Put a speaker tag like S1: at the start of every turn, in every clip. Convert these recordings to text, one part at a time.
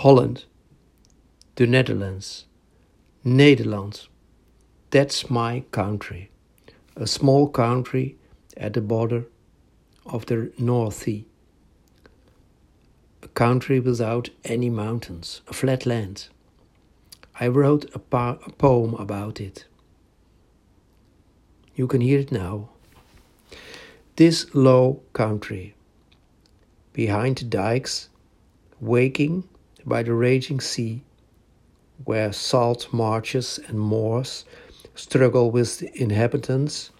S1: Holland, the Netherlands, Nederland. That's my country. A small country at the border of the North Sea. A country without any mountains, a flat land. I wrote a, a poem about it. You can hear it now. This low country, behind the dikes, waking by the raging sea, where salt marshes and moors struggle with the inhabitants,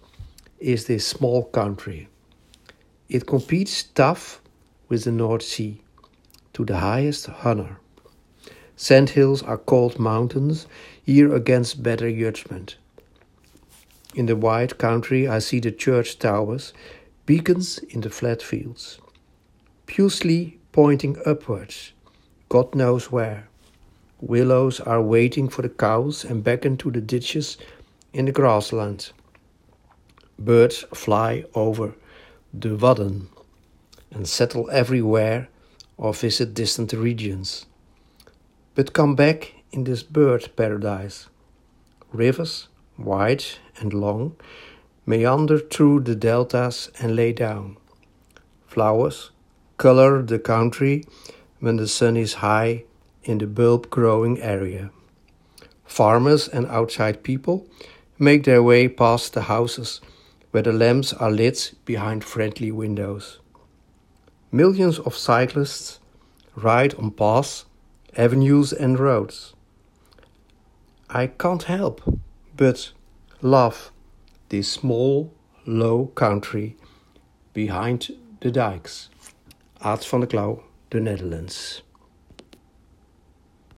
S1: is this small country. It competes tough with the North Sea to the highest honor. Sandhills are called mountains here against better judgment. In the wide country, I see the church towers, beacons in the flat fields, pucely pointing upwards God knows where. Willows are waiting for the cows and beckon to the ditches in the grassland. Birds fly over the Wadden and settle everywhere or visit distant regions. But come back in this bird paradise. Rivers, wide and long, meander through the deltas and lay down. Flowers color the country when the sun is high in the bulb growing area. Farmers and outside people make their way past the houses where the lamps are lit behind friendly windows. Millions of cyclists ride on paths, avenues, and roads. I can't help but love this small, low country behind the dikes. Aad van der Klauw the Netherlands.